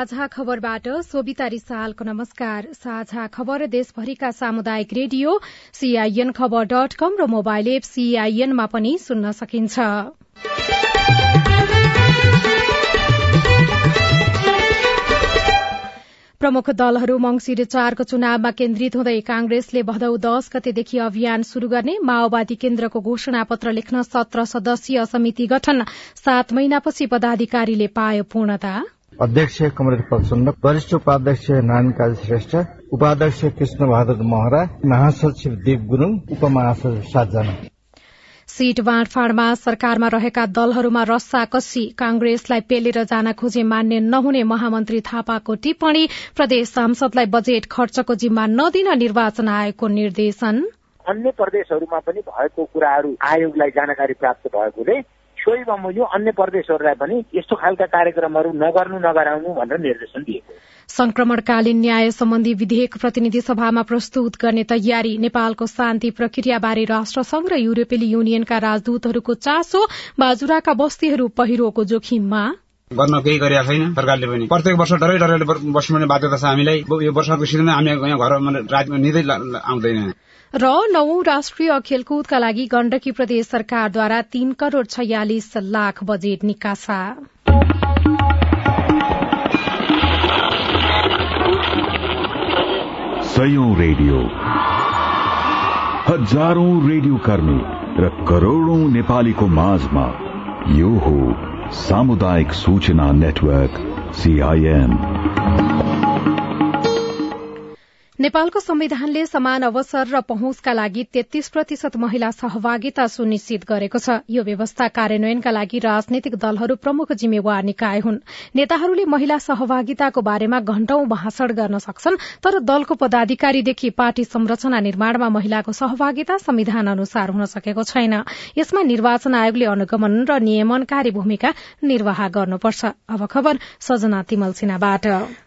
साझा खबरबाट सोभिता रिसालको नमस्कार। साझा खबर देशभरिका सामुदायिक radio CIN Khabar dot com र मोबाइल एप सीआईएनमा पनि सुन्न सकिन्छ। प्रमुख दलहरू मंगिर चारको चुनावमा केन्द्रित हुँदै कांग्रेसले भदौ दश गतेदेखि अभियान शुरू गर्ने माओवादी केन्द्रको घोषणा पत्र लेख्न सत्र सदस्यीय समिति गठन सात महिनापछि पदाधिकारीले पायो पूर्णता। अध्यक्ष कमरेश प्रचण्ड वरिष्ठ उपाध्यक्ष नारायण काजी श्रेष्ठ उपाध्यक्ष कृष्ण बहादुर महरा महासचिव देव गुरूङ उपमहासचिव सातजना। सीट बाँडफाँडमा सरकारमा रहेका दलहरूमा रस्साकस्सी कांग्रेसलाई पेलेर जान खोजे मान्य नहुने महामन्त्री थापाको टिप्पणी प्रदेश सांसदलाई बजेट खर्चको जिम्मा नदिन निर्वाचन आयोगको निर्देशन। अन्य प्रदेशहरूमा पनि भएको कुराहरू आयोगलाई जानकारी प्राप्त भएकोले सोही बमोजिम अन्य प्रदेशहरूलाई पनि यस्तो खालका कार्यक्रमहरू नगर्नु नगराउनु भनेर निर्देशन दिएको संक्रमणकालीन न्याय सम्बन्धी विधेयक प्रतिनिधि सभामा प्रस्तुत गर्ने तयारी नेपालको शान्ति प्रक्रियाबारे राष्ट्रसंघ र युरोपेली युनियनका राजदूतहरूको चासो बाजुराका बस्तीहरू पहिरोको जोखिममा। गर्न केही गरेका छैन सरकारले पनि। प्रत्येक वर्ष डरै डरैले बस्नुपर्ने बाध्यता छ हामीलाई। यो वर्षको सिजनमा हामी यहाँ घर निकै आउँदैन। र नौ राष्ट्रिय खेलकुदका लागि गण्डकी प्रदेश सरकारद्वारा तीन करोड़ छयालिस लाख बजेट निकासा। रेडियो। हजारौं रेडियो कर्मी र करोड़ौं नेपालीको माझमा यो हो सामुदायिक सूचना नेटवर्क सीआईएन नेपालको संविधानले समान अवसर र पहुँचका लागि तेत्तीस प्रतिशत महिला सहभागिता सुनिश्चित गरेको छ। यो व्यवस्था कार्यान्वयनका लागि राजनैतिक दलहरू प्रमुख जिम्मेवार निकाय हुन्। नेताहरूले महिला सहभागिताको बारेमा घण्टौं भाषण गर्न सक्छन् तर दलको पदाधिकारीदेखि पार्टी संरचना निर्माणमा महिलाको सहभागिता संविधान अनुसार हुन सकेको छैन। यसमा निर्वाचन आयोगले अनुगमन र नियमनकारी भूमिका निर्वाह गर्नुपर्छ।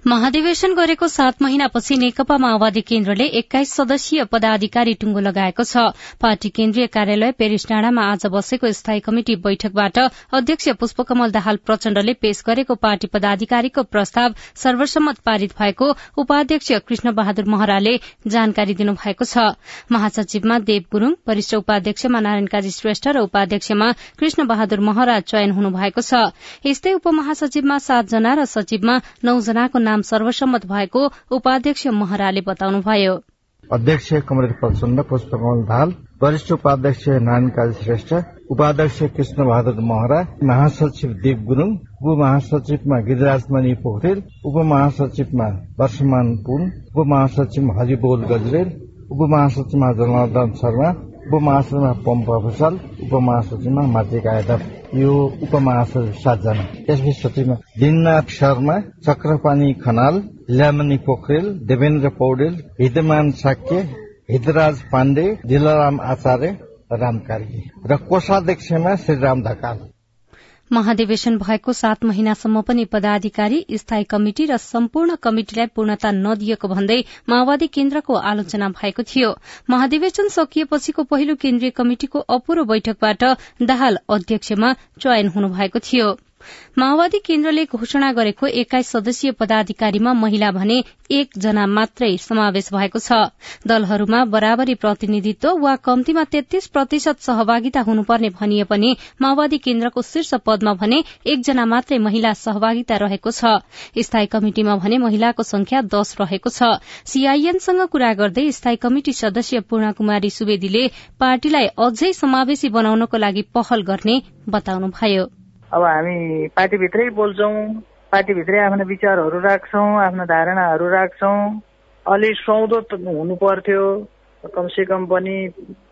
महाधिवेशन गरेको सात महिनापछि नेकपा माओवादी केन्द्रले एक्काइस सदस्यीय पदाधिकारी टुंगो लगाएको छ। पार्टी केन्द्रीय कार्यालय पेरिस डाँडामा आज बसेको स्थायी कमिटि बैठकबाट अध्यक्ष पुष्पकमल दाहाल प्रचण्डले पेश गरेको पार्टी पदाधिकारीको प्रस्ताव सर्वसम्मत पारित भएको उपाध्यक्ष कृष्ण बहादुर महराले जानकारी दिनुभएको छ। महासचिवमा देव गुरूङ वरिष्ठ उपाध्यक्षमा नारायण काजी श्रेष्ठ र उपाध्यक्षमा कृष्ण बहादुर महरा चयन हुनुभएको छ। यस्तै उपमहासचिवमा सातजना र सचिवमा नौजनाको नाम सर्वसम्मत भएको उपाध्यक्ष महराले बताउनुभयो अध्यक्ष कमरेश प्रचण्ड पुष्पकमल दाहाल वरिष्ठ उपाध्यक्ष नारायण श्रेष्ठ उपाध्यक्ष कृष्ण बहादुर महरा महासचिव देव गुरूङ उपमहासचिवमा गिरिराजमणि पोखरेल उपमहासचिवमा वर्षमान पुन उपमहासचिवमा हरिबोल गजरेल उपमहासचिवमा जनार्दन शर्मा उपमहासचिवमा पम्प भूषाल उपमहासचिवमा माध्यका यादव। यो उपमहासचिव सातजना। यसपछि सचिवमा दिननाथ शर्मा चक्रपानी खनाल ल्यामनी पोखरेल देवेन्द्र पौडेल हिदमान साक्य हिदराज पाण्डे दिलाराम आचार्य राम कार्की। र कोषाध्यक्षमा श्री राम ढकाल। महाधिवेशन भएको सात महिनासम्म पनि पदाधिकारी स्थायी कमिटि र सम्पूर्ण कमिटिलाई पूर्णता नदिएको भन्दै माओवादी केन्द्रको आलोचना भएको थियो। महाधिवेशन सकिएपछिको पहिलो केन्द्रीय कमिटिको अपूर्व बैठकबाट दाहाल अध्यक्षमा चयन हुनुभएको थियो। माओवादी केन्द्रले घोषणा गरेको एक्काइस सदस्यीय पदाधिकारीमा महिला भने एकजना मात्रै समावेश भएको छ। दलहरूमा बराबरी प्रतिनिधित्व वा कम्तीमा तेत्तीस प्रतिशत सहभागिता हुनुपर्ने भनिए पनि माओवादी केन्द्रको शीर्ष पदमा भने एकजना मात्रै महिला सहभागिता रहेको छ। स्थायी कमिटिमा भने महिलाको संख्या दश रहेको छ। सीआईएनसँग कुरा गर्दै स्थायी कमिटि सदस्य पूर्ण कुमारी सुवेदीले पार्टीलाई अझै समावेशी बनाउनको लागि पहल गर्ने बताउनुभयो। अब हामी पार्टीभित्रै बोल्छौँ पार्टीभित्रै आफ्ना विचारहरू राख्छौँ आफ्ना धारणाहरू राख्छौँ। अलिक सौदो हुनु पर्थ्यो कमसे कम पनि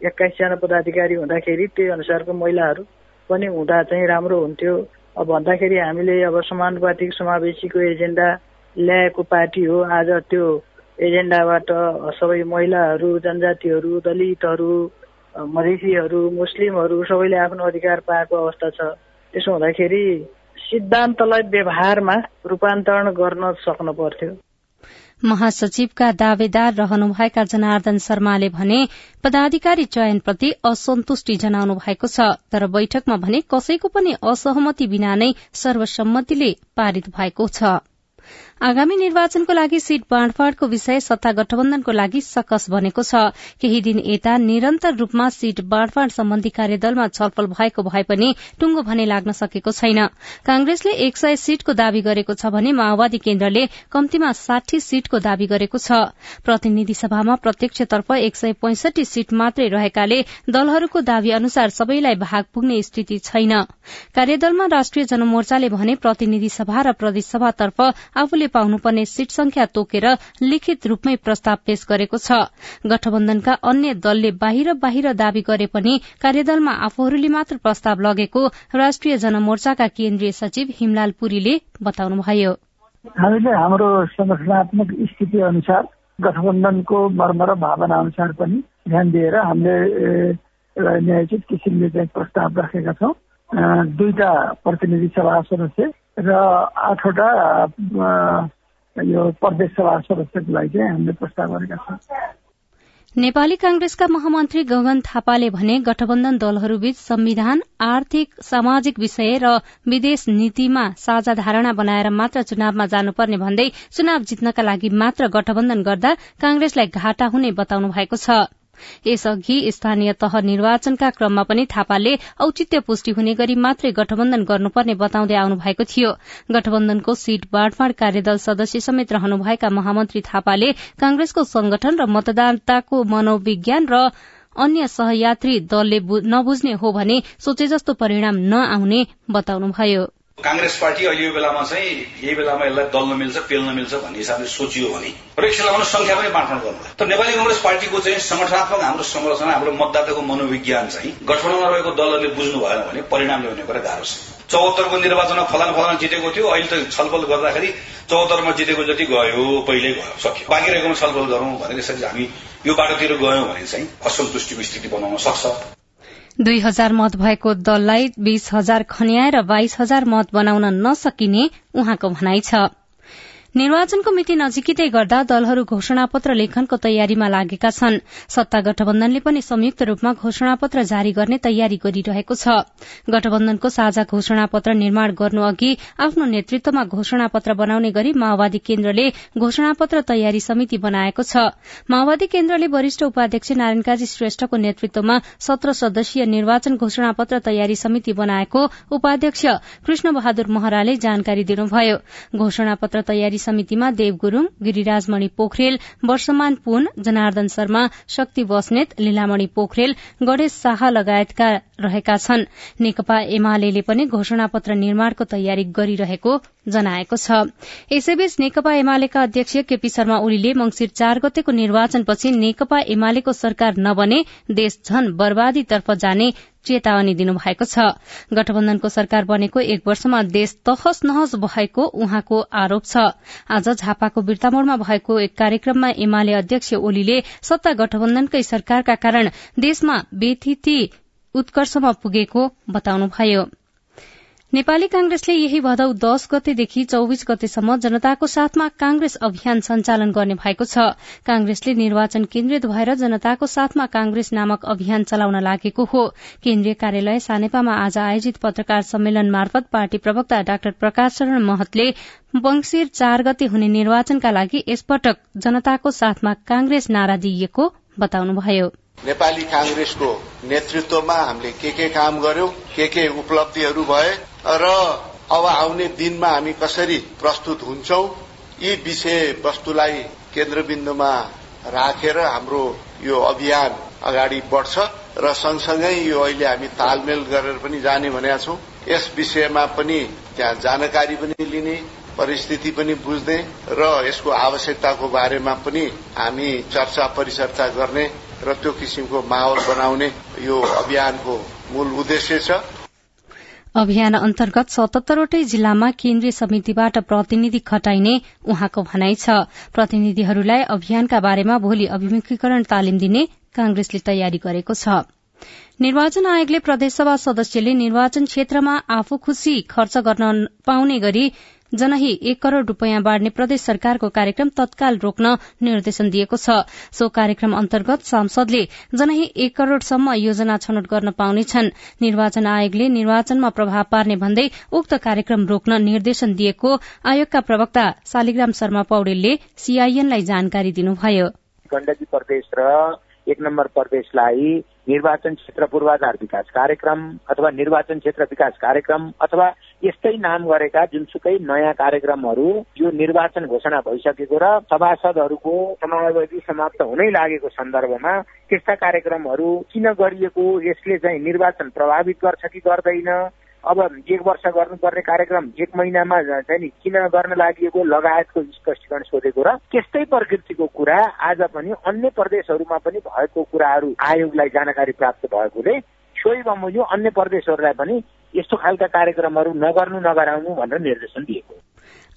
एक्काइसजना पदाधिकारी हुँदाखेरि त्यही अनुसारको महिलाहरू पनि हुँदा चाहिँ राम्रो हुन्थ्यो। अब भन्दाखेरि हामीले अब समानुपातिक समावेशीको एजेन्डा ल्याएको पार्टी हो। आज त्यो एजेन्डाबाट सबै महिलाहरू जनजातिहरू दलितहरू मधेसीहरू मुस्लिमहरू सबैले आफ्नो अधिकार पाएको अवस्था छ। त्यसो हुँदाखेरि सिद्धान्तलाई व्यवहारमा रूपान्तरण गर्न सक्नु पर्थ्यो महासचिवका दावेदार रहनुभएका जनार्दन शर्माले भने पदाधिकारी चयनप्रति असन्तुष्टि जनाउनु भएको छ तर बैठकमा भने कसैको पनि असहमति बिना नै सर्वसम्मतिले पारित भएको छ। आगामी निर्वाचनको लागि सीट बाँडफाँडको विषय सत्ता गठबन्धनको लागि सकस बनेको छ। केही दिन यता निरन्तर रूपमा सीट बाँडफाँड सम्बन्धी कार्यदलमा छलफल भएको भए पनि टुंगो भने लाग्न सकेको छैन। कांग्रेसले एक सय सीटको दावी गरेको छ भने माओवादी केन्द्रले कम्तीमा साठी सीटको दावी गरेको छ। प्रतिनिधि सभामा प्रत्यक्षतर्फ एक सय पैंसठी सीट मात्रै रहेकाले दलहरूको दावी अनुसार सबैलाई भाग पुग्ने स्थिति छैन। कार्यदलमा राष्ट्रिय जनमोर्चाले भने प्रतिनिधि सभा र प्रदेशसभातर्फ आफूले पाउनुपर्ने सीट संख्या तोकेर लिखित रूपमै प्रस्ताव पेश गरेको छ। गठबन्धनका अन्य दलले बाहिर बाहिर दावी गरे पनि कार्यदलमा आफूहरूले मात्र प्रस्ताव लगेको राष्ट्रिय जनमोर्चाका केन्द्रीय सचिव हिमलाल पुरीले बताउनुभयो। हामीले हाम्रो संगठनात्मक स्थिति अनुसार गठबन्धनको मर्म र भावना अनुसार पनि ध्यान दिएर हामीले न्यायोचित किसिमले चाहिँ प्रस्ताव राखेका छौँ। दुईटा प्रतिनिधि सभा सदस्य र आठवटा यो प्रदेश सभा सदस्यको लागि चाहिँ हामीले प्रस्ताव गरेका छौँ। नेपाली कांग्रेसका महामन्त्री गगन थापाले भने गठबन्धन दलहरूबीच संविधान आर्थिक सामाजिक विषय र विदेश नीतिमा साझा धारणा बनाएर मात्र चुनावमा जानुपर्ने भन्दै चुनाव जित्नका लागि मात्र गठबन्धन गर्दा कांग्रेसलाई घाटा हुने बताउनु भएको छ। यसअघि स्थानीय तह निर्वाचनका क्रममा पनि थापाले औचित्य पुष्टि हुने गरी मात्रै गठबन्धन गर्नुपर्ने बताउँदै आउनु भएको थियो। गठबन्धनको सीट बाँडफाँड कार्यदल सदस्य समेत रहनुभएका महामन्त्री थापाले कांग्रेसको संगठन र मतदाताको मनोविज्ञान र अन्य सहयात्री दलले नबुझ्ने हो भने सोचे जस्तो परिणाम नआउने बताउनुभयो। कांग्रेस पार्टी अहिले यो बेलामा चाहिँ यही बेलामा यसलाई दल्न मिल्छ पेल्न मिल्छ भन्ने हिसाबले सोचियो भने र यसलाई संख्या पनि बाँडफाँड गर्नु तर नेपाली कंग्रेस पार्टीको चाहिँ संगठनात्मक हाम्रो संरचना हाम्रो मतदाताको मनोविज्ञान चाहिँ गठबन्धनमा रहेको दलहरूले बुझ्नु भएन भने परिणाम ल्याउने कुरा गाह्रो छ। चौहत्तरको निर्वाचनमा फलान फलान जितेको थियो अहिले त छलफल गर्दाखेरि चौहत्तरमा जितेको जति गयो पहिल्यै गयो सक्यो। बाँकी रहेकोमा छलफल गरौं भनेर यसरी हामी यो बाटोतिर गयौं भने चाहिँ असन्तुष्टिको स्थिति बनाउन सक्छ। दुई हजार मत भएको दललाई बीस हजार खन्याएर बाइस हजार मत बनाउन नसकिने उहाँको भनाइ छ। निर्वाचनको मिति नजिकिँदै गर्दा दलहरू घोषणापत्र लेखनको तयारीमा लागेका छन्। सत्ता गठबन्धनले पनि संयुक्त रूपमा घोषणापत्र जारी गर्ने तयारी गरिरहेको छ। गठबन्धनको साझा घोषणापत्र निर्माण गर्नु अघि आफ्नो नेतृत्वमा घोषणापत्र बनाउने गरी माओवादी केन्द्रले घोषणापत्र तयारी समिति बनाएको छ। माओवादी केन्द्रले वरिष्ठ उपाध्यक्ष नारायण काजी श्रेष्ठको नेतृत्वमा सत्र सदस्यीय निर्वाचन घोषणापत्र तयारी समिति बनाएको उपाध्यक्ष कृष्ण बहादुर महराले जानकारी दिनुभयो। घोषणापत्र तयारी समितिमा देव गुरूङ गिरिराजमणि पोखरेल वर्षमान पुन जनार्दन शर्मा शक्ति बस्नेत लीलामणि पोखरेल गणेश शाह लगायतका रहेका छन्। नेकपा एमाले पनि घोषणापत्र निर्माणको तयारी गरिरहेको जनाएको छ। यसैबीच नेकपा एमालेका अध्यक्ष केपी शर्मा ओलीले मंगिर चार गतेको निर्वाचनपछि नेकपा एमालेको सरकार नबने देश झन बर्बादीतर्फ जाने चेतावनी दिनुभएको छ। गठबन्धनको सरकार बनेको एक वर्षमा देश तहस नहस भएको उहाँको आरोप छ। आज झापाको बिर्तामोड़मा भएको एक कार्यक्रममा एमाले अध्यक्ष ओलीले सत्ता गठबन्धनकै सरकारका कारण देशमा बेथिति उत्कर्षमा पुगेको बताउनुभयो। नेपाली कांग्रेसले यही भदौ दश गतेदेखि चौविस गतेसम्म जनताको साथमा कांग्रेस अभियान सञ्चालन गर्ने भएको छ। कांग्रेसले निर्वाचन केन्द्रित भएर जनताको साथमा कांग्रेस नामक अभियान चलाउन लागेको हो। केन्द्रीय कार्यालय सानेपामा आज आयोजित पत्रकार सम्मेलन मार्फत पार्टी प्रवक्ता डाक्टर प्रकाश शरण महतले मंगिर चार गते हुने निर्वाचनका लागि यसपटक जनताको साथमा कांग्रेस नारा दिइएको बताउनुभयो। नेपाली कांग्रेसको नेतृत्वमा हामीले के के काम गर्यौं के के उपलब्धिहरू भए र अब आउने दिनमा हामी कसरी प्रस्तुत हुन्छौं यी विषय वस्तुलाई केन्द्रबिन्दुमा राखेर हाम्रो यो अभियान अगाडि बढ्छ र सँगसँगै यो अहिले हामी तालमेल गरेर पनि जाने भनेका छौं। यस विषयमा पनि त्यहाँ जानकारी पनि लिने परिस्थिति पनि बुझ्ने र यसको आवश्यकताको बारेमा पनि हामी चर्चा परिचर्चा गर्ने र त्यो किसिमको माहौल बनाउने यो अभियानको मूल उद्देश्य छ। अभियान अन्तर्गत सतहत्तरवटै जिल्लामा केन्द्रीय समितिबाट प्रतिनिधि खटाइने उहाँको भनाइ छ। प्रतिनिधिहरूलाई अभियानका बारेमा भोलि अभिमुखीकरण तालिम दिने कांग्रेसले तयारी गरेको छ। निर्वाचन आयोगले प्रदेशसभा सदस्यले निर्वाचन क्षेत्रमा आफू खुशी खर्च गर्न पाउने गरी जनही एक करोड़ रूपियाँ बाँड्ने प्रदेश सरकारको कार्यक्रम तत्काल रोक्न निर्देशन दिएको छ। सो कार्यक्रम अन्तर्गत सांसदले जनही एक करोड़सम्म योजना छनौट गर्न पाउनेछन्। निर्वाचन आयोगले निर्वाचनमा प्रभाव पार्ने भन्दै उक्त कार्यक्रम रोक्न निर्देशन दिएको आयोगका प्रवक्ता शालिग्राम शर्मा पौडेलले सीआईएनलाई जानकारी दिनुभयो। गण्डकी प्रदेश र एक नम्बर प्रदेशलाई निर्वाचन क्षेत्र पूर्वाधार विकास कार्यक्रम अथवा निर्वाचन क्षेत्र विकास कार्यक्रम अथवा यस्तै नाम गरेका जुनसुकै नयाँ कार्यक्रमहरू यो निर्वाचन घोषणा भइसकेको र सभासदहरूको समावेशी समाप्त हुनै लागेको सन्दर्भमा त्यस्ता कार्यक्रमहरू किन गरिएको यसले चाहिँ निर्वाचन प्रभावित गर्छ कि गर्दैन? अब एक वर्ष गर्नुपर्ने कार्यक्रम एक महिनामा चाहिँ नि किन गर्न लागि लगायतको स्पष्टीकरण सोधेको र त्यस्तै प्रकृतिको कुरा आज पनि अन्य प्रदेशहरूमा पनि भएको कुराहरू आयोगलाई जानकारी प्राप्त भएकोले सोही बमोजिम अन्य प्रदेशहरूलाई पनि यस्तो खालका कार्यक्रमहरू नगर्नु नगराउनु भनेर निर्देशन दिएको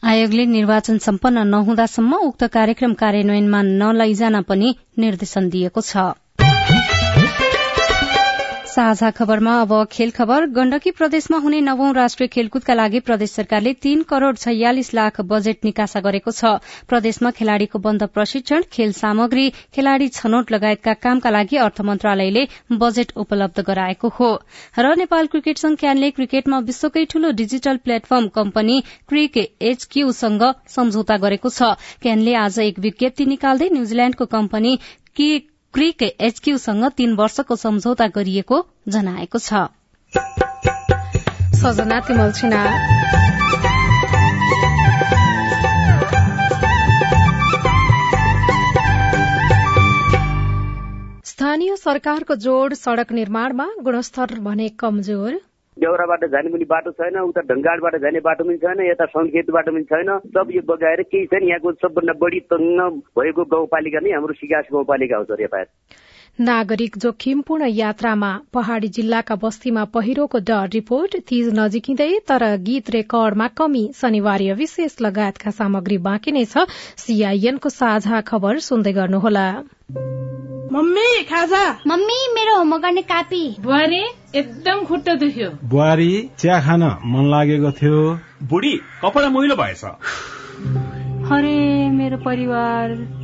आयोगले निर्वाचन सम्पन्न नहुँदासम्म उक्त कार्यक्रम कार्यान्वयनमा नलैजान पनि निर्देशन दिएको छ। साझा खबरमा अब खेल खबर। गण्डकी प्रदेशमा हुने नवौं राष्ट्रिय खेलकुदका लागि प्रदेश सरकारले तीन करोड़ छयालिस लाख बजेट निकासा गरेको छ। प्रदेशमा खेलाड़ीको बन्द प्रशिक्षण खेल सामग्री खेलाड़ी छनौट लगायतका कामका लागि अर्थ मन्त्रालयले बजेट उपलब्ध गराएको हो। र नेपाल क्रिकेट संघ क्यानले क्रिकेटमा विश्वकै ठूलो डिजिटल प्लेटफर्म कम्पनी क्रिक एचक्यूसँग सम्झौता गरेको छ। क्यानले आज एक विज्ञप्ति निकाल्दै न्यूजील्याण्डको कम्पनी क्रिक एचक्यूसँग तीन वर्षको सम्झौता गरिएको जनाएको छ। स्थानीय सरकारको जोड़ सड़क निर्माणमा गुणस्तर भने कमजोर। देउराबाट जाने पनि बाटो छैन उता ढङ्गाडबाट जाने बाटो पनि छैन यता सङ्खेत बाटो पनि छैन। सब यो बगाएर केही छैन यहाँको सबभन्दा बढी तन्न भएको गाउँपालिका नै हाम्रो सिगास गाउँपालिका हो रेपायर नागरिक जोखिमपूर्ण यात्रामा पहाड़ी जिल्लाका बस्तीमा पहिरोको डर रिपोर्ट तीज नजिकिँदै तर गीत रेकर्डमा कमी। शनिवार विशेष लगायतका सामग्री बाँकी नै छ। सीआईएनको साझा खबर सुन्दै गर्नुहोला। मम्मी खाजा। मम्मी मेरो होमवर्क गर्ने कापी। बुहारी एकदम खुट्टा दुख्यो। बुहारी चिया खान मन लागेको थियो। बुढी कपडा मैलो भएछ। अरे मेरो परिवार।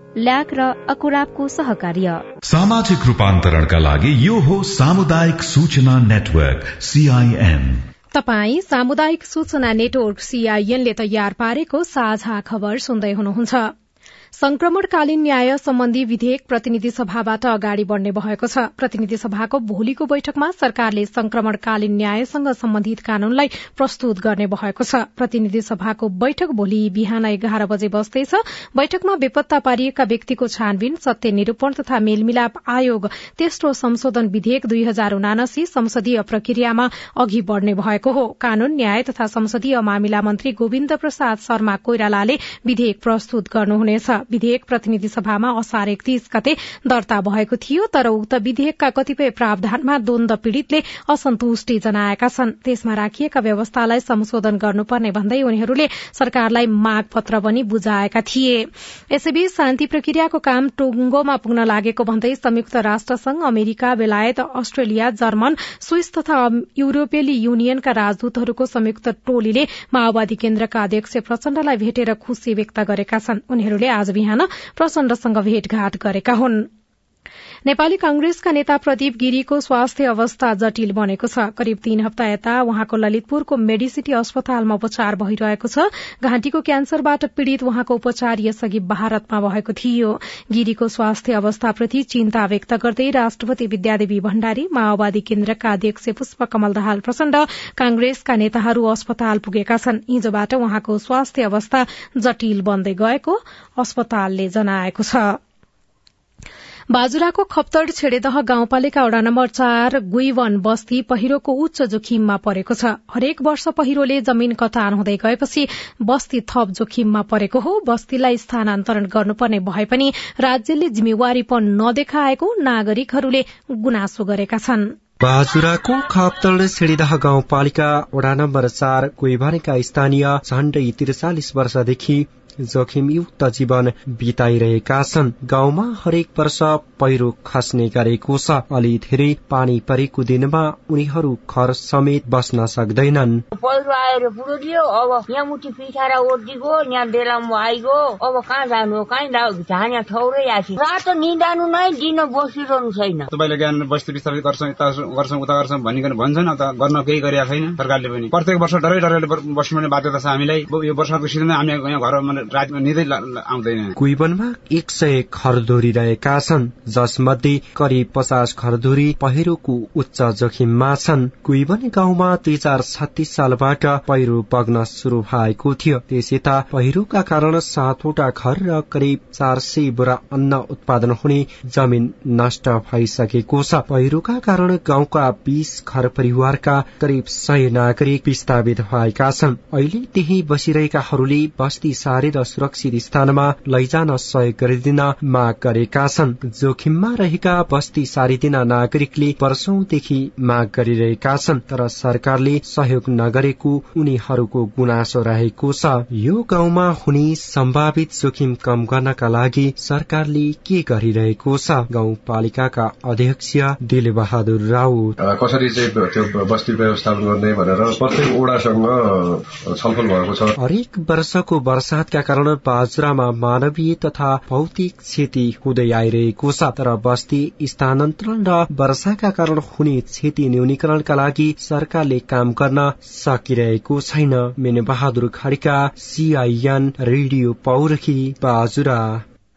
ल्याक र अकुराबको सहकार्य। सामाजिक रूपान्तरणका लागि यो हो सामुदायिक सूचना नेटवर्क सीआईएन तपाई सामुदायिक सूचना नेटवर्क सीआईएनले तयार पारेको साझा खबर सुन्दै हुनुहुन्छ। संक्रमणकालीन न्याय सम्बन्धी विधेयक प्रतिनिधि सभाबाट अगाडि बढ़ने भएको छ। प्रतिनिधि सभाको भोलिको बैठकमा सरकारले संक्रमणकालीन न्यायसँग सम्बन्धित कानूनलाई प्रस्तुत गर्ने भएको छ। प्रतिनिधि सभाको बैठक भोलि बिहान एघार बजे बस्दैछ। बैठकमा बेपत्ता पारिएका व्यक्तिको छानबिन सत्य निरूपण तथा मेलमिलाप आयोग तेस्रो संशोधन विधेयक दुई हजार उनासी संसदीय प्रक्रियामा अघि बढ़ने भएको हो। कानून न्याय तथा संसदीय मामिला मन्त्री गोविन्द प्रसाद शर्मा कोइरालाले विधेयक प्रस्तुत गर्नुहुनेछ। विधेयक प्रतिनिधि सभामा असार एकतीस गते दर्ता भएको थियो तर उक्त विधेयकका कतिपय प्रावधानमा द्वन्द पीड़ितले असन्तुष्टि जनाएका छन्। त्यसमा राखिएका व्यवस्थालाई संशोधन गर्नुपर्ने भन्दै उनीहरूले सरकारलाई माग पत्र पनि बुझाएका थिए। यसैबीच शान्ति प्रक्रियाको काम टुङ्गोमा पुग्न लागेको भन्दै संयुक्त राष्ट्र संघ अमेरिका बेलायत अस्ट्रेलिया जर्मन स्विस तथा युरोपेली युनियनका राजदूतहरूको संयुक्त टोलीले माओवादी केन्द्रका अध्यक्ष प्रचण्डलाई भेटेर खुशी व्यक्त गरेका छन्। उनीहरूले आज बिहान प्रचण्डसँग भेटघाट गरेका हुन्। नेपाली कांग्रेसका नेता प्रदीप गिरीको स्वास्थ्य अवस्था जटिल बनेको छ। करिब तीन हप्ता यता उहाँको ललितपुरको मेडिसिटी अस्पतालमा उपचार भइरहेको छ। घाँटीको क्यान्सरबाट पीड़ित उहाँको उपचार यसअघि भारतमा भएको थियो। गिरीको स्वास्थ्य अवस्थाप्रति चिन्ता व्यक्त गर्दै राष्ट्रपति विद्यादेवी भण्डारी माओवादी केन्द्रका अध्यक्ष पुष्पकमल दाहाल प्रचण्ड कांग्रेसका नेताहरू अस्पताल पुगेका छन्। हिजोबाट उहाँको स्वास्थ्य अवस्था जटिल बन्दै गएको अस्पतालले जनाएको छ। बाजुराको खप्तड छेडेदह गाउँपालिका वडा नम्बर चार गुइवन बस्ती पहिरोको उच्च जोखिममा परेको छ। हरेक वर्ष पहिरोले जमीन कटान हुँदै गएपछि बस्ती थप जोखिममा परेको हो। बस्तीलाई स्थानान्तरण गर्नुपर्ने भए पनि राज्यले जिम्मेवारीपन नदेखाएको नागरिकहरूले गुनासो गरेका छन्। बाजुराको खाप्तल सिडिदह गाउँपालिका वडा नम्बर चार कोइभानेका स्थानीय झण्डै त्रिचालिस वर्षदेखि जोखिमयुक्त जीवन बिताइरहेका छन्। गाउँमा हरेक वर्ष पहिरो खस्ने गरेको छ। अलि धेरै पानी परेको दिनमा उनीहरू घर समेत बस्न सक्दैनन्। पहिरो आएर पुरो अब यहाँ मुठी पिछाएर ओर्दिगो यहाँ डेलामा आइगयो। अब कहाँ जानु कहीँ झाने ठौरै आएको रात निदानु नै दिन बसिरहनु छैन। तपाईँले ज्ञान बस्ती विस्थापित गर्छौँ यता गर्छौँ उता गर्छौँ भनिकन भन्छन्। त गर्न केही गरेका छैन सरकारले पनि। प्रत्येक वर्ष डरै डरैले बस्नुपर्ने बाध्यता छ हामीलाई। यो वर्षको सिजनमा हामी यहाँ घर आउँदैन। कुइबनमा एक सय खरधोरी रहेका छन् जसमध्ये करिब पचास खरधोरी पहिरोको उच्च जोखिममा छन्। कुइबन गाउँमा दुई हजार छत्तीस सालबाट पहिरो बग्न शुरू भएको थियो। त्यस यता पहिरोका कारण सातवटा घर र करिब चार सय बोरा अन्न उत्पादन हुने जमिन नष्ट भइसकेको छ। पहिरोका कारण गाउँका बीस घर परिवारका करिब सय नागरिक विस्थापित भएका छन्। अहिले त्यही बसिरहेकाहरूले बस्ती सारेर सुरक्षित स्थानमा लैजान सहयोग गरिदिन माग गरेका छन्। जोखिममा रहेका बस्ती सारिदिन नागरिकले वर्षौंदेखि माग गरिरहेका छन् तर सरकारले सहयोग नगरेको उनीहरूको गुनासो रहेको छ। यो गाउँमा हुने सम्भावित जोखिम कम गर्नका लागि सरकारले के गरिरहेको छ? गाउँपालिकाका अध्यक्ष दिल बहादुर राउत कसरी चाहिँ त्यो बस्ती व्यवस्थापन गर्ने भनेर प्रत्येक ओडासँग छलफल भएको छ? हरेक वर्षको वर्षातका कारण बाजुरामा मानवीय तथा भौतिक क्षति हुँदै आइरहेको छ तर बस्ती स्थानान्तरण र वर्षाका कारण हुने क्षति न्यूनीकरणका लागि सरकारले काम गर्न सकिरहेको छैन। Man Bahadur Khadka CIN radio Paurakhi Bajura.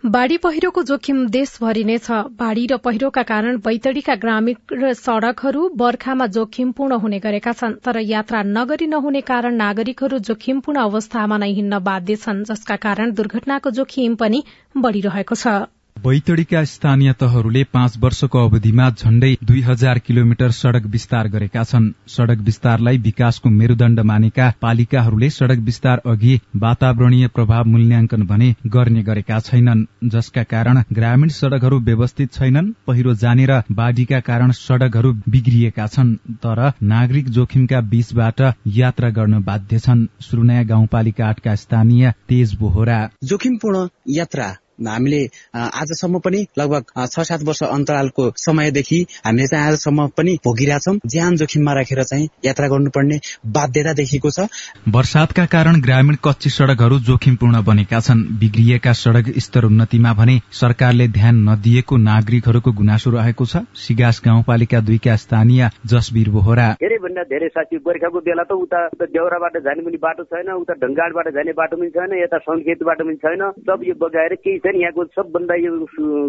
बाढ़ी पहिरोको जोखिम देशभरि नै छ। बाढ़ी र पहिरोका कारण बैतडीका ग्रामीण सड़कहरू बर्खामा जोखिमपूर्ण हुने गरेका छन् तर यात्रा नगरी नहुने कारण नागरिकहरू जोखिमपूर्ण अवस्थामा नै हिँड्न बाध्य छन् जसका कारण दुर्घटनाको जोखिम पनि बढ़िरहेको छ। बैतडीका स्थानीय तहहरूले पाँच वर्षको अवधिमा झण्डै दुई हजार किलोमिटर सड़क विस्तार गरेका छन्। सड़क विस्तारलाई विकासको मेरूदण्ड मानेका पालिकाहरूले सड़क विस्तार अघि वातावरणीय प्रभाव मूल्याङ्कन भने गर्ने गरेका छैनन्। जसका कारण ग्रामीण सड़कहरू व्यवस्थित छैनन्। पहिरो जाने र बाढ़ीका कारण सड़कहरू बिग्रिएका छन्। तर नागरिक जोखिमका बीचबाट यात्रा गर्न बाध्य छन्। सुरुनयाँ गाउँपालिका आठका स्थानीय तेज बोहरा। जोखिमपूर्ण यात्रा हामीले आजसम्म पनि लगभग छ सात वर्ष अन्तरालको समयदेखि हामीले चाहिँ आजसम्म पनि भोगिरहेछौँ ज्यान जोखिममा राखेर चाहिँ यात्रा गर्नुपर्ने बाध्यता देखिएको छ। वर्षातका कारण ग्रामीण कच्ची सड़कहरू जोखिमपूर्ण बनेका छन्। बिग्रिएका सड़क स्तर उन्नतिमा भने सरकारले ध्यान नदिएको नागरिकहरूको गुनासो रहेको छ। सिगास गाउँपालिका दुईका स्थानीय जसवीर बोहरा। धेरैभन्दा धेरै साथी बर्खाको बेला त उता देउराबाट जाने पनि बाटो छैन उता ढङ्गाडबाट जाने बाटो पनि छैन यता सङ्केत बाटो पनि छैन। सब यो बगाएर केही छैन यहाँको सबभन्दा यो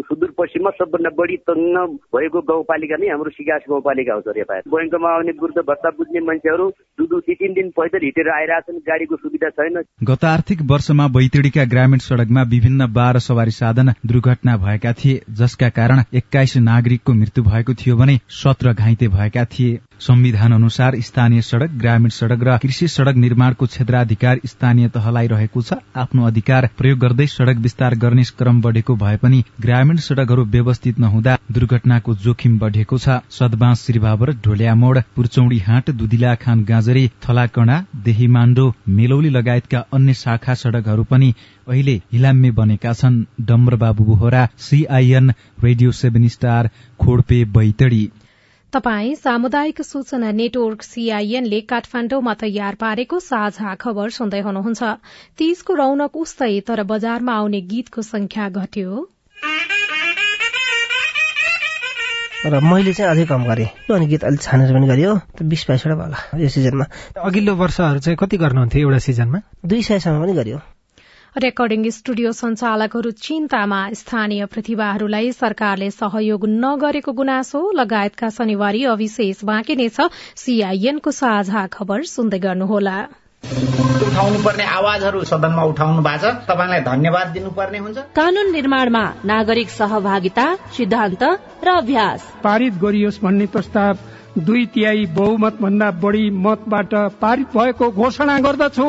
सुदूरपश्चिममा सबभन्दा बढी तङ्ग भएको गाउँपालिका नै हाम्रो सिगास गाउँपालिका हो सर यता बैङ्कमा आउने वृद्ध भत्ता बुझ्ने मान्छेहरू दुई दुई तिन दिन पैदल हिँडेर आइरहेछन् गाडीको सुविधा छैन। गत आर्थिक वर्षमा बैतडीका ग्रामीण सड़कमा विभिन्न बाह्र सवारी साधन दुर्घटना भएका थिए जसका कारण एक्काइस नागरिकको मृत्यु भएको थियो भने सत्र घाइते भएका थिए। संविधान अनुसार स्थानीय सड़क ग्रामीण सड़क र कृषि सड़क निर्माणको क्षेत्राधिकार स्थानीय तहलाई रहेको छ। आफ्नो अधिकार प्रयोग गर्दै सड़क विस्तार गर्ने क्रम बढ़ेको भए पनि ग्रामीण सड़कहरू व्यवस्थित नहुँदा दुर्घटनाको जोखिम बढ़ेको छ। सदबाँस श्रीभावर ढोल्या मोड़ पुर्चौडी हाट दुदिला खान गाजरी थलाकणा देहीमाण्डो मेलौली लगायतका अन्य शाखा सड़कहरू पनि अहिले हिलाम्मे बनेका छन्। Dambar Babu Bohara CIN radio seven star Khodpe Baitadi. तपाई सामुदायिक सूचना नेटवर्क सीआईएनले काठमाण्डुमा तयार पारेको साझा खबर सुन्दै हुनुहुन्छ। तीजको रौनक उस्तै तर बजारमा आउने गीतको संख्या घट्यो। र मैले चाहिँ अझै कम गरेँ। अनि गीत अलिक छानेर पनि गरियो। बिस बाइसवटा भयो होला। यो सिजनमा। अघिल्लो वर्षहरू चाहिँ कति गर्नुहुन्थ्यो एउटा सिजनमा? दुई सयसम्म पनि गरियो। रेकर्डिङ स्टुडियो सञ्चालकहरू चिन्तामा स्थानीय प्रतिभाहरूलाई सरकारले सहयोग नगरेको गुनासो लगायतका शनिबारी अविशेष बाँकी छ सीआईएनको साझा खबर सुन्दै गर्नुहोला। उठाउनु पर्ने आवाजहरू सदनमा उठाउनु भएको छ। तपाईँलाई धन्यवाद दिनुपर्ने हुन्छ। कानून निर्माणमा नागरिक सहभागिता सिद्धान्त र अभ्यास। पारित गरियोस् भन्ने प्रस्ताव दुई तिहाई बहुमत भन्दा बढी मतबाट पारित भएको घोषणा गर्दछु।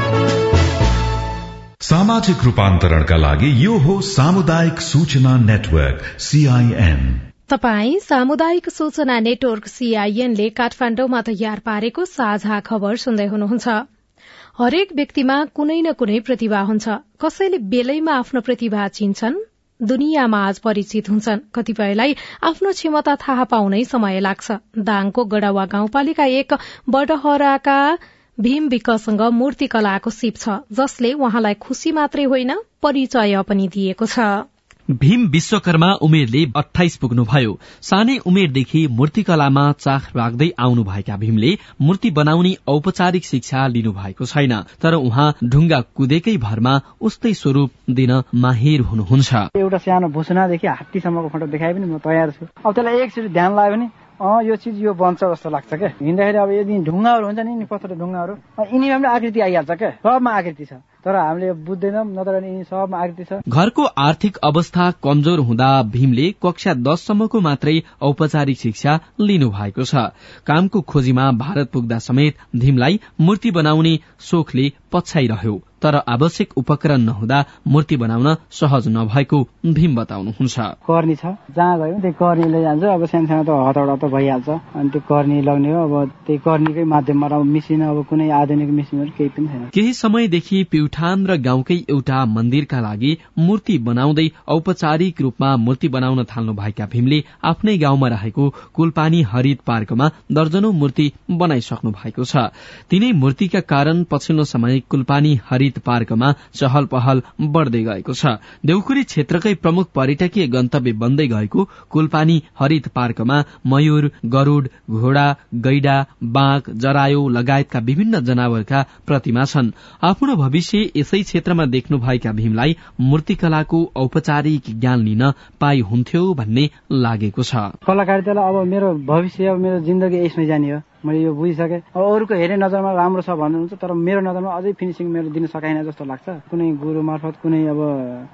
सामाजिक रूपान्तरणका लागि यो हो सामुदायिक सूचना नेटवर्क सीआईएन तपाई सामुदायिक सूचना नेटवर्क सीआईएनले काठमाण्डुमा तयार पारेको साझा खबर सुन्दै हुनुहुन्छ। हरेक व्यक्तिमा कुनै न कुनै प्रतिभा हुन्छ। कसैले बेलैमा आफ्नो प्रतिभा चिन्छन् दुनियाँमा आज परिचित हुन्छन्। कतिपयलाई आफ्नो क्षमता थाहा पाउनै समय लाग्छ। दाङको गडावा गाउँपालिका एक बडहराका भीम विकसँग मूर्तिकलाको सिप छ जसले उहाँलाई खुशी मात्रै होइन परिचय पनि दिएको छ। भीम विश्वकर्मा उमेरले अठाइस पुग्नुभयो। सानै उमेरदेखि मूर्तिकलामा चाख राख्दै आउनु भएका भीमले मूर्ति बनाउने औपचारिक शिक्षा लिनु भएको छैन तर उहाँ ढुङ्गा कुदेकै भरमा उस्तै स्वरूप दिन माहिर हुनुहुन्छ। एउटा सानो भुसुनादेखि हात्तीसम्मको फोटो देखाए पनि म तयार छु। अब त्यसलाई एकचोटि ध्यान लाग्यो भने अँ यो चिज यो बन्छ जस्तो लाग्छ क्या हिँड्दाखेरि अब यदि ढुङ्गाहरू हुन्छ नि पत्थर ढुङ्गाहरू यिनीमा पनि आकृति आइहाल्छ क्या सबमा आकृति छ। तर हामीले बुझ्दैनौँ नत्र सबमा आकृति छ। घरको आर्थिक अवस्था कमजोर हुँदा भीमले कक्षा दससम्मको मात्रै औपचारिक शिक्षा लिनु भएको छ। कामको खोजीमा भारत पुग्दा समेत भीमलाई मूर्ति बनाउने सोखले पछ्याइरह्यो। तर आवश्यक उपकरण नहुँदा मूर्ति बनाउन सहज नभएको भीम बताउनुहुन्छ। कर्नी छ। जहाँ गयो त्यही कर्नी लैजान्छ। अब सानो सानो त हतौडा त भइहाल्छ। अनि त्यो कर्नी लगाउने हो। अब त्यही कर्नीकै माध्यमबाट अब मिसिन अब कुनै आधुनिक मिसिनहरू केही पनि छैन। केही समयदेखि प्युठान र गाउँकै एउटा मन्दिरका लागि मूर्ति बनाउँदै औपचारिक रूपमा मूर्ति बनाउन थाल्नु भएका भीमले आफ्नै गाउँमा रहेको कुलपानी हरित पार्कमा दर्जनौ मूर्ति बनाइसक्नु भएको छ। तिनै मूर्तिका कारण पछिल्लो समय कुलपानी हरित पार्कमा चहल पहल बढ़दै गएको छ। देउखुरी क्षेत्रकै प्रमुख पर्यटकीय गन्तव्य बन्दै गएको कुलपानी हरित पार्कमा मयूर गरूड घोडा गैडा बाघ जरायो लगायतका विभिन्न जनावरका प्रतिमा छन्। आफ्नो भविष्य यसै क्षेत्रमा देख्नु भएका भीमलाई मूर्तिकलाको औपचारिक ज्ञान लिन पाइ हुन्थ्यो भन्ने लागेको छ। कलाकारितालाई अब मेरो भविष्य अब मेरो जिन्दगी यसमै जाने हो। मैले यो बुझिसकेँ। अब अरूको हेर्ने नजरमा राम्रो छ भन्नुहुन्छ तर मेरो नजरमा अझै फिनिसिङ मेरो दिन सकाइन जस्तो लाग्छ। कुनै गुरु मार्फत कुनै अब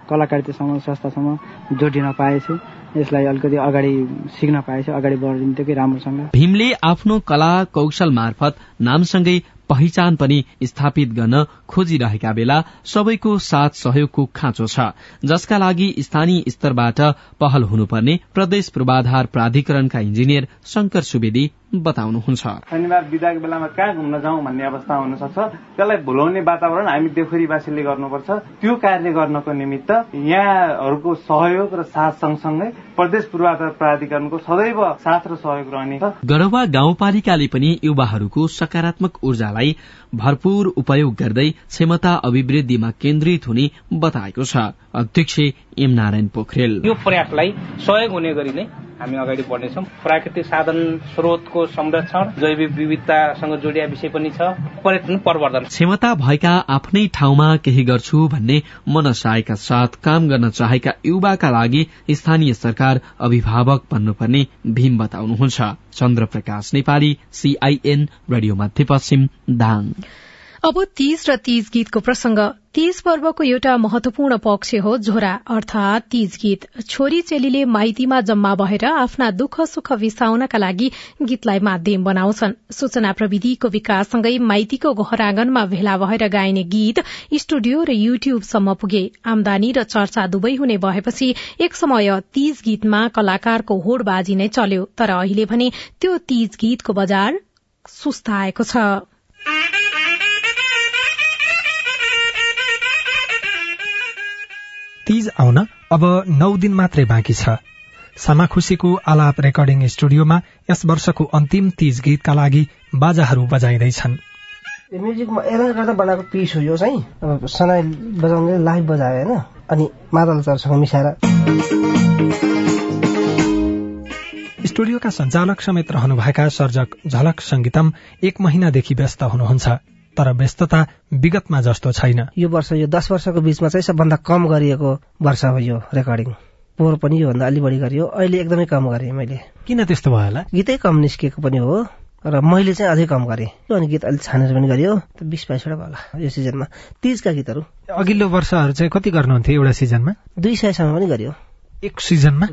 कलाकारितासँग संस्थासँग जोडिन पाएछु यसलाई अलिकति अगाडि सिक्न पाएछु अगाडि बढिन्थ्यो कि राम्रोसँग। भीमले आफ्नो कला कौशल मार्फत नामसँगै पहिचान पनि स्थापित गर्न खोजिरहेका बेला सबैको साथ सहयोगको खाँचो छ जसका लागि स्थानीय स्तरबाट पहल हुनुपर्ने प्रदेश पूर्वाधार प्राधिकरणका इन्जिनियर शंकर सुवेदी बताउनुहुन्छ। शनिबार बिदाको बेलामा कहाँ घुम्न जाउँ भन्ने अवस्था हुन सक्छ त्यसलाई भुलाउने वातावरण हामी देवखुरीवासीले गर्नुपर्छ। त्यो कार्य गर्नको निमित्त यहाँहरूको सहयोग र साथ सँगसँगै प्रदेश पूर्वाधार प्राधिकरणको सदैव साथ र सहयोग रहनेछ। गरवा गाउँपालिकाले पनि युवाहरूको सकारात्मक ऊर्जालाई भरपूर उपयोग गर्दै क्षमता अभिवृद्धिमा केन्द्रित हुने बताएको छ। अध्यक्ष एम नारायण पोखरेल। यो प्रयासलाई सहयोग हुने गरी नै हामी अगाडि बढ्नेछौँ। प्राकृतिक साधन स्रोतको संरक्षण जैविक विविधतासँग जोडिया विषय पनि छ। पर्यटन प्रवर्धन। क्षमता भएका आफ्नै ठाउँमा केही गर्छु भन्ने मनसायका साथ काम गर्न चाहेका युवाका लागि स्थानीय सरकार अभिभावक बन्नुपर्ने भीम बताउनुहुन्छ। चन्द्र प्रकाश नेपाली सीआईएन रेडियो मध्यपश्चिम दाङ अब तीज र तीज गीतको प्रसंग। तीज पर्वको एउटा महत्वपूर्ण पक्ष हो झोरा अर्थात तीज गीत। छोरी चेलीले माइतीमा जम्मा भएर आफ्ना दुःख सुख विसाउनका लागि गीतलाई माध्यम बनाउँछन्। सूचना प्रविधिको विकाससँगै माइतीको घर भेला भएर गाइने गीत स्टुडियो र युट्युबसम्म पुगे। आमदानी र चर्चा दुवै हुने भएपछि एक समय तीज गीतमा कलाकारको होडबाजी नै चल्यो। तर अहिले भने त्यो तीज गीतको बजार सुस्ताएको छ। तीज आउन अब नौ दिन मात्रै बाँकी छ। सामाखुसीको आलाप रेकर्डिङ स्टुडियोमा यस वर्षको अन्तिम तीज गीतका लागि बाजाहरू बजाइँदैछन्। म्युजिकमा गर्दा बनाएको पिस हो यो चाहिँ। अब सनाई बजाउने लाइभ बजायो होइन। अनि मादल चर्सँग मिसाएर। स्टुडियोका सञ्चालक समेत रहनुभएका सर्जक झलक संगीतम एक महिनादेखि व्यस्त हुनुहुन्छ। तर व्यस्तता विगतमा जस्तो छैन। यो वर्ष यो दस वर्षको बीचमा चाहिँ सबभन्दा कम गरिएको वर्ष हो यो रेकर्डिङ। पोहोर पनि योभन्दा अलि बढी गरियो। अहिले एकदमै कम गरेँ मैले। किन त्यस्तो भयो होला? गीतै कम निस्किएको पनि हो र मैले चाहिँ अझै कम गरेँ। अनि गीत अलिक छानेर पनि गरियो। बिस बाइसवटा भयो होला यो सिजनमा। तिजका गीतहरू। अघिल्लो वर्षहरू चाहिँ कति गर्नुहुन्थ्यो एउटा सिजनमा? दुई सयसम्म पनि गरियो। एक सिजनमा?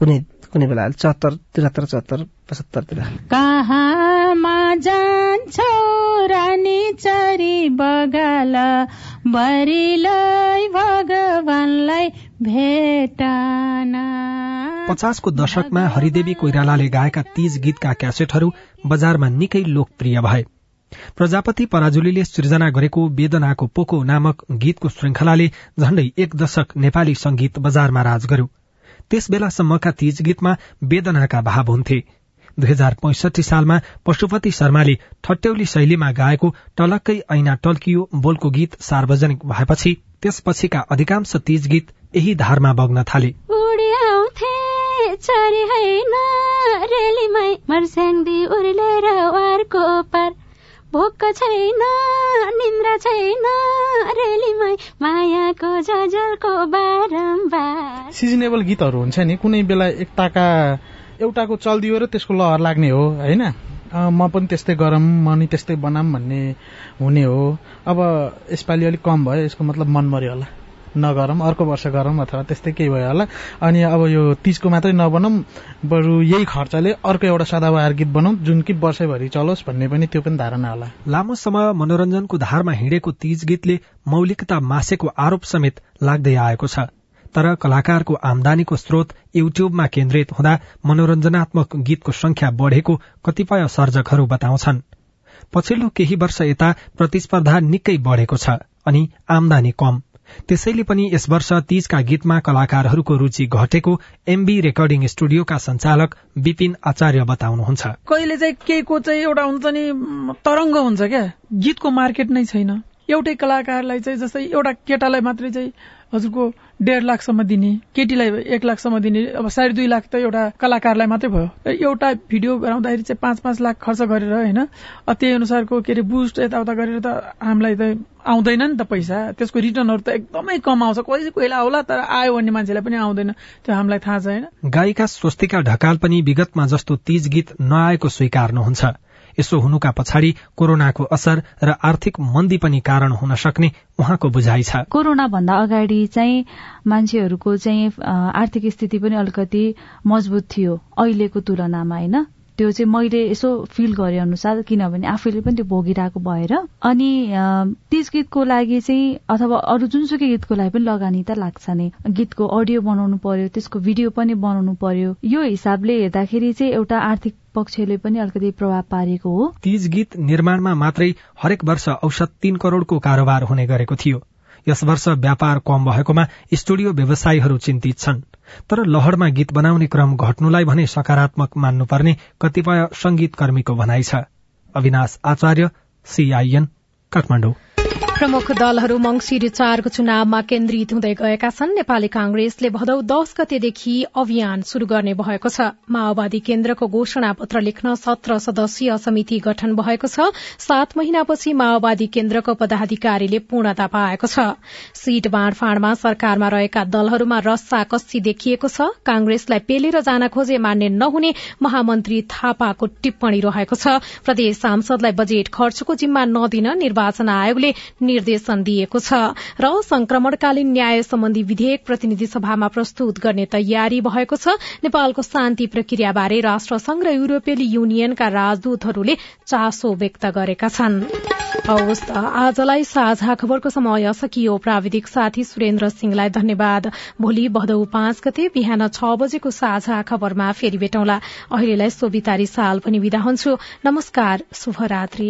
कुनै कुनै बेला चौहत्तर त्रिहत्तर चौहत्तर पचहत्तरतिर कहाँमा जान्छौ रानी चरी बगाल? बरिलै भगवानलाई भेटान। पचासको दशकमा हरिदेवी कोइरालाले गाएका तीज गीतका क्यासेटहरू बजारमा निकै लोकप्रिय भए। प्रजापति पराजुलीले सृजना गरेको वेदनाको पोको नामक गीतको श्रृंखलाले झण्डै एक दशक नेपाली संगीत बजारमा राज गर्यो। त्यस बेलासम्मका तीज गीतमा वेदनाका भाव हुन्थे। दुई हजार पैंसठी सालमा पशुपति शर्माले ठट्यौली शैलीमा गाएको टलक्कै ऐना टल्कियो बोलको गीत सार्वजनिक भएपछि त्यसपछिका अधिकांश तीज गीत यही धारमा बग्न थाले। रेलीमै मर्स्याङ्दी उर्लेर वारको पार। भोक छैन निन्द्रा छैन रेलीमै मायाको जजलको बारम्बार। सिजनेबल गीतहरू हुन्छ नि कुनै बेला एकताका एउटाको चल्दियो र त्यसको लहर लाग्ने हो होइन? म पनि त्यस्तै गरौँ म नि त्यस्तै बनाऊँ भन्ने हुने हो। अब यसपालि अलिक कम भयो यसको मतलब मन मर्यो होला। नगरौँ अर्को वर्ष गरौँ अथवा त्यस्तै केही भयो होला। अनि अब यो तिजको मात्रै नबनाउँ बरु यही खर्चले अर्को एउटा सदाबहार गीत बनाऊ जुन कि वर्षैभरि चलोस् भन्ने पनि त्यो पनि धारणा होला। लामो समय मनोरञ्जनको धारमा हिँडेको तीज गीतले मौलिकता मासेको आरोप समेत लाग्दै आएको छ। तर कलाकारको आमदानीको स्रोत युट्युबमा केन्द्रित हुँदा मनोरञ्जनात्मक गीतको संख्या बढ़ेको कतिपय सर्जकहरू बताउँछन्। पछिल्लो केही वर्ष यता प्रतिस्पर्धा निकै बढ़ेको छ अनि आमदानी कम। त्यसैले पनि यस वर्ष तीजका गीतमा कलाकारहरूको रूचि घटेको एमबी रेकर्डिङ स्टुडियोका संचालक विपिन आचार्य बताउनुहुन्छ। कहिले चाहिँ केहीको चाहिँ एउटा हुन्छ नि तरङ्ग हुन्छ क्या? गीतको मार्केट नै छैन। एउटै कलाकारलाई चाहिँ जस्तै एउटा केटालाई मात्रै चाहिँ हजुरको डेढ लाखसम्म दिने केटीलाई एक लाखसम्म दिने अब साढे दुई लाख त एउटा कलाकारलाई मात्रै भयो। एउटा भिडियो बनाउँदाखेरि चाहिँ पाँच पाँच लाख खर्च गरेर होइन त्यही अनुसारको के अरे बुस्ट यताउता गरेर त हामीलाई त आउँदैन नि त पैसा। त्यसको रिटर्नहरू त एकदमै कम आउँछ। कोही कोहीलाई आउला तर आयो भन्ने मान्छेलाई पनि आउँदैन। त्यो हामीलाई थाहा छ होइन गायिका स्वस्तिका ढकाल पनि विगतमा जस्तो तीज गीत नआएको स्वीकार्नुहुन्छ। यसो हुनुका पछाडि कोरोनाको असर र आर्थिक मन्दी पनि कारण हुन सक्ने उहाँको बुझाइ छ। कोरोना भन्दा अगाडि चाहिँ मान्छेहरूको चाहिँ आर्थिक स्थिति पनि अलिकति मजबुत थियो अहिलेको तुलनामा होइन? त्यो चाहिँ मैले यसो फिल गरे अनुसार किनभने आफैले पनि त्यो भोगिरहेको भएर। अनि तीज गीतको लागि चाहिँ अथवा अरू जुनसुकै गीतको लागि पनि लगानी त लाग्छ नै। गीतको अडियो बनाउनु पर्यो त्यसको भिडियो पनि बनाउनु पर्यो। यो हिसाबले हेर्दाखेरि चाहिँ एउटा आर्थिक पक्षले पनि अलिकति प्रभाव पारेको हो। तीज गीत निर्माणमा मात्रै हरेक वर्ष औसत तीन करोड़को कारोबार हुने गरेको थियो। यस वर्ष व्यापार कम भएकोमा स्टुडियो व्यवसायीहरू चिन्तित छन्। तर लहरमा गीत बनाउने क्रम घट्नुलाई भने सकारात्मक मान्नुपर्ने कतिपय संगीत कर्मीको भनाइ छ। अविनाश आचार्य सीआईएन काठमाडौँ। प्रमुख दलहरू मंगिर चारको चुनावमा केन्द्रित हुँदै गएका छन्। नेपाली कांग्रेसले भदौ दश गतेदेखि अभियान शुरू गर्ने भएको छ। माओवादी केन्द्रको घोषणा पत्र लेख्न सत्र सदस्यीय समिति गठन भएको छ। सात महिनापछि माओवादी केन्द्रको पदाधिकारीले पूर्णता पाएको छ। सीट बाँडफाँडमा सरकारमा रहेका दलहरूमा रस्सा कस्सी देखिएको छ। कांग्रेसलाई पेलेर जान खोजे मान्य नहुने महामन्त्री थापाको टिप्पणी रहेको छ। प्रदेश सांसदलाई बजेट खर्चको जिम्मा नदिन निर्वाचन आयोगले निर्देशन दिएको छ। र संक्रमणकालीन न्याय सम्बन्धी विधेयक प्रतिनिधि सभामा प्रस्तुत गर्ने तयारी भएको छ। नेपालको शान्ति प्रक्रियाबारे राष्ट्रसंघ र युरोपेली युनियनका राजदूतहरूले चासो व्यक्त गरेका छन्। आजलाई साझा खबरको समय सकियो। प्राविधिक साथी सुरेन्द्र सिंहलाई धन्यवाद। भोलि भदौ पाँच गते बिहान छ बजेको साझा खबरमा फेरि भेटौँला। अहिलेलाई सोभितारी साल पनि विदा हुन्छु। नमस्कार शुभरात्री।